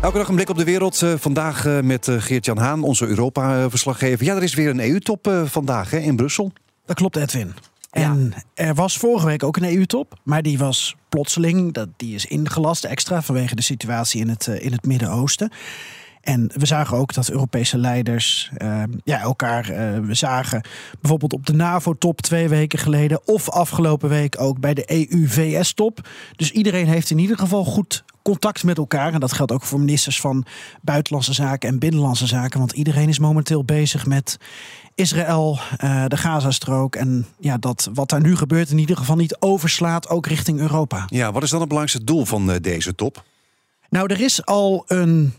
Elke dag een blik op de wereld. Uh, vandaag uh, met uh, Geert-Jan Haan, onze Europa-verslaggever. Ja, er is weer een EU-top vandaag hè, in Brussel. Dat klopt, Edwin. En er was vorige week ook een EU-top, maar die was plotseling, dat, die is ingelast extra vanwege de situatie in het, in het Midden-Oosten. En we zagen ook dat Europese leiders uh, ja, elkaar uh, zagen. Bijvoorbeeld op de NAVO-top twee weken geleden. Of afgelopen week ook bij de EU-VS-top. Dus iedereen heeft in ieder geval goed contact met elkaar. En dat geldt ook voor ministers van Buitenlandse Zaken en Binnenlandse Zaken. Want iedereen is momenteel bezig met Israël, uh, de Gazastrook. En ja, dat wat daar nu gebeurt in ieder geval niet overslaat ook richting Europa. Ja, wat is dan het belangrijkste doel van deze top? Nou, er is al een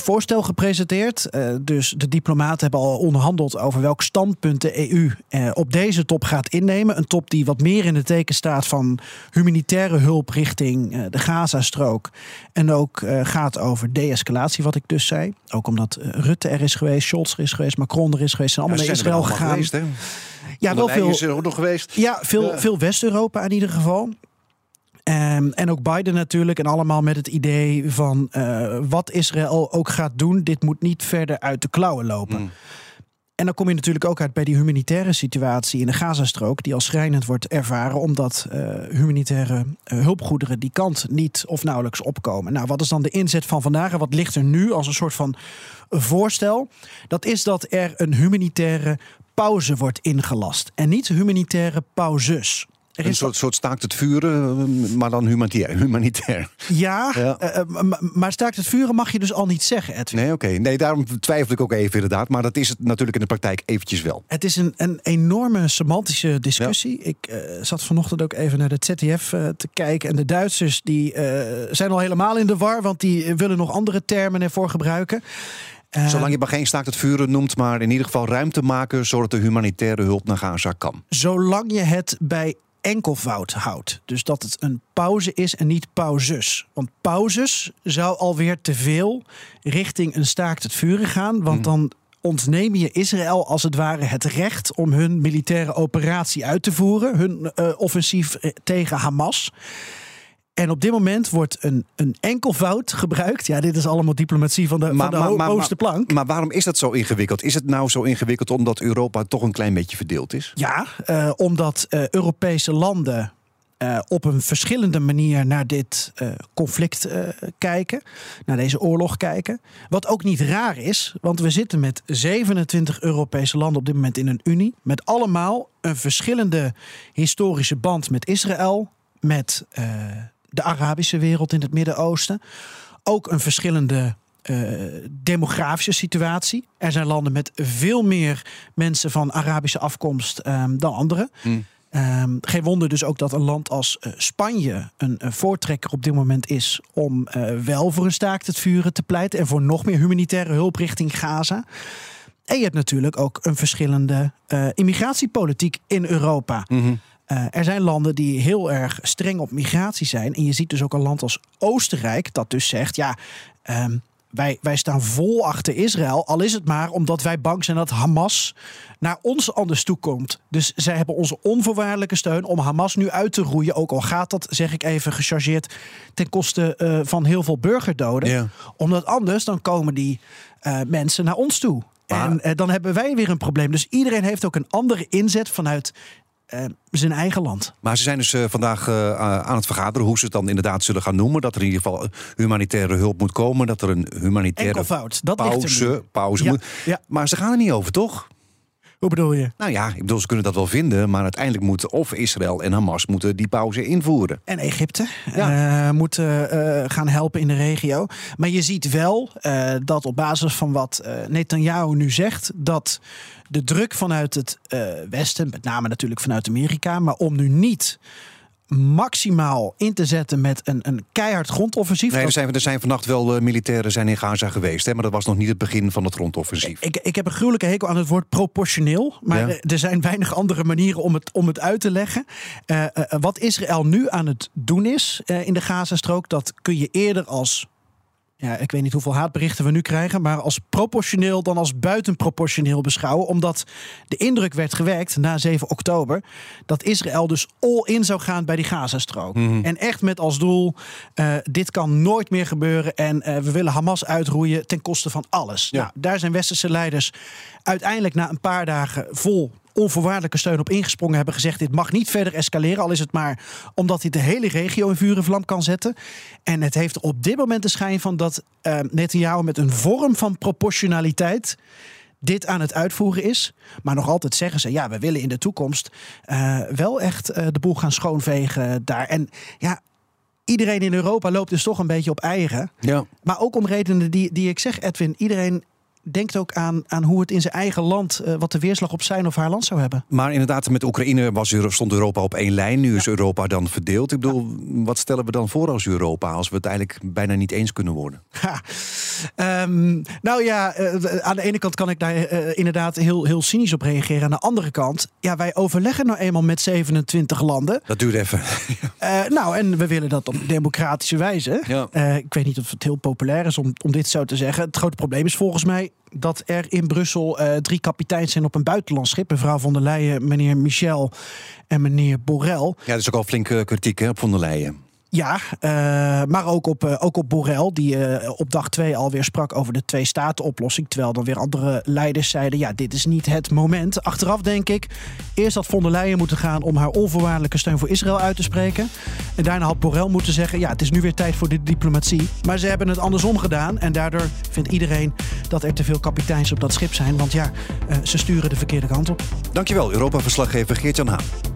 voorstel gepresenteerd. Uh, dus de diplomaten hebben al onderhandeld over welk standpunt de EU uh, op deze top gaat innemen. Een top die wat meer in het teken staat van humanitaire hulp richting uh, de Gazastrook. En ook gaat over de-escalatie, wat ik dus zei. Ook omdat Rutte er is geweest, Scholz er is geweest, Macron er is geweest. Zijn allemaal ja, naar Israël gegaan. Geweest, ja, wel veel. Is er ook nog geweest. Ja, veel, veel West-Europa in ieder geval. Um, en ook Biden natuurlijk. En allemaal met het idee van uh, wat Israël ook gaat doen. Dit moet niet verder uit de klauwen lopen. Mm. En dan kom je natuurlijk ook uit bij die humanitaire situatie in de Gazastrook, die als schrijnend wordt ervaren, omdat uh, humanitaire uh, hulpgoederen die kant niet of nauwelijks opkomen. Nou, wat is dan de inzet van vandaag en wat ligt er nu als een soort van voorstel? Dat is dat er een humanitaire pauze wordt ingelast en niet humanitaire pauzes. Een soort, soort staakt het vuren, eh, maar dan humanitair. humanitair. Ja, ja. Uh, maar staakt het vuren mag je dus al niet zeggen, Edwin. Nee, oké. Nee, daarom twijfel ik ook even inderdaad. Maar dat is het natuurlijk in de praktijk eventjes wel. Het is een, een enorme semantische discussie. Ja. Ik uh, zat vanochtend ook even naar de ZDF uh, te kijken. En de Duitsers die zijn al helemaal in de war, want die willen nog andere termen ervoor gebruiken. Zolang je maar geen staakt het vuren noemt, maar in ieder geval ruimte maken zodat de humanitaire hulp naar Gaza kan. Zolang je het bij enkelvoud houdt. Dus dat het een pauze is en niet pauzes. Want pauzes zou alweer te veel richting een staakt het vuren gaan. Want mhm. dan ontneem je Israël als het ware het recht om hun militaire operatie uit te voeren. Hun uh, offensief eh, tegen Hamas. En op dit moment wordt een, een enkelvoud gebruikt. Ja, dit is allemaal diplomatie van de, maar, van de maar, hoogste plank. Maar, waarom is dat zo ingewikkeld? Is het nou zo ingewikkeld omdat Europa toch een klein beetje verdeeld is? Ja, uh, omdat uh, Europese landen uh, op een verschillende manier naar dit uh, conflict uh, kijken, naar deze oorlog kijken. Wat ook niet raar is, want we zitten met 27 Europese landen op dit moment in een unie, met allemaal een verschillende historische band met Israël, met de Arabische wereld in het Midden-Oosten. Ook een verschillende uh, demografische situatie. Er zijn landen met veel meer mensen van Arabische afkomst um, dan andere. Mm. Um, geen wonder dus ook dat een land als uh, Spanje een, een, voortrekker op dit moment is om uh, wel voor een staakt het vuren te pleiten en voor nog meer humanitaire hulp richting Gaza. En je hebt natuurlijk ook een verschillende immigratiepolitiek in Europa. Mm -hmm. Uh, er zijn landen die heel erg streng op migratie zijn. En je ziet dus ook een land als Oostenrijk dat dus zegt: ja, um, wij, wij staan vol achter Israël. Al is het maar omdat wij bang zijn dat Hamas naar ons anders toe komt. Dus zij hebben onze onvoorwaardelijke steun om Hamas nu uit te roeien. Ook al gaat dat, zeg ik even gechargeerd, ten koste uh, van heel veel burgerdoden. Omdat anders dan komen die uh, mensen naar ons toe. Maar... En uh, dan hebben wij weer een probleem. Dus iedereen heeft ook een andere inzet vanuit uh, zijn eigen land. Maar ze zijn dus uh, vandaag uh, aan het vergaderen hoe ze het dan inderdaad zullen gaan noemen. Dat er in ieder geval humanitaire hulp moet komen. Dat er een humanitaire Enkelvoud, dat pauze, pauze ja, moet. Ja. Maar ze gaan er niet over, toch? Hoe bedoel je? Nou ja, ik bedoel, ze kunnen dat wel vinden, maar uiteindelijk moeten of Israël en Hamas moeten die pauze invoeren. En Egypte ja. uh, moeten uh, gaan helpen in de regio. Maar je ziet wel uh, dat op basis van wat Netanyahu nu zegt, dat de druk vanuit het Westen, met name natuurlijk vanuit Amerika, maar om nu niet maximaal in te zetten met een, een keihard grondoffensief. Nee, er zijn, er zijn vannacht wel uh, militairen zijn in Gaza geweest, hè, maar dat was nog niet het begin van het grondoffensief. Ik, ik heb een gruwelijke hekel aan het woord proportioneel, maar ja. er zijn weinig andere manieren om het, om het uit te leggen. Uh, uh, wat Israël nu aan het doen is in de Gazastrook, dat kun je eerder als ja, ik weet niet hoeveel haatberichten we nu krijgen, maar als proportioneel dan als buitenproportioneel beschouwen. Omdat de indruk werd gewekt na 7 oktober dat Israël dus all in zou gaan bij die Gazastrook. En echt met als doel, eh, dit kan nooit meer gebeuren en eh, we willen Hamas uitroeien ten koste van alles. Ja. Nou, daar zijn westerse leiders uiteindelijk na een paar dagen vol onvoorwaardelijke steun op ingesprongen hebben gezegd: dit mag niet verder escaleren. Al is het maar omdat hij de hele regio in vuur en vlam kan zetten. En het heeft op dit moment de schijn van dat uh, Netanyahu met een vorm van proportionaliteit dit aan het uitvoeren is. Maar nog altijd zeggen ze: ja, we willen in de toekomst uh, wel echt uh, de boel gaan schoonvegen daar. En ja. Iedereen in Europa loopt dus toch een beetje op eigen. Ja. Maar ook om redenen die, die ik zeg, Edwin. Iedereen denkt ook aan, aan hoe het in zijn eigen land, uh, wat de weerslag op zijn of haar land zou hebben. Maar inderdaad, met Oekraïne was, stond Europa op één lijn. Nu is Europa dan verdeeld. Ik bedoel, ja. wat stellen we dan voor als Europa als we het eigenlijk bijna niet eens kunnen worden? Um, nou ja, uh, aan de ene kant kan ik daar uh, inderdaad heel, heel cynisch op reageren. Aan de andere kant, ja, wij overleggen nou eenmaal met 27 landen. Dat duurt even. nou, en we willen dat op democratische wijze. Ja. ik weet niet of het heel populair is om, om dit zo te zeggen. Het grote probleem is volgens mij dat er in Brussel uh, drie kapiteins zijn op een buitenlands schip. Mevrouw von der Leyen, meneer Michel en meneer Borrell. Ja, dat is ook al flinke kritiek hè, op von der Leyen. Ja, uh, maar ook op, uh, ook op Borrell, die uh, op dag twee alweer sprak over de twee-staten-oplossing. Terwijl dan weer andere leiders zeiden: ja, dit is niet het moment. Achteraf denk ik, eerst had von der Leyen moeten gaan om haar onvoorwaardelijke steun voor Israël uit te spreken. En daarna had Borrell moeten zeggen: ja, het is nu weer tijd voor de diplomatie. Maar ze hebben het andersom gedaan. En daardoor vindt iedereen dat er te veel kapiteins op dat schip zijn. Want ja, ze sturen de verkeerde kant op. Dankjewel, Europa-verslaggever Geert-Jan Haan.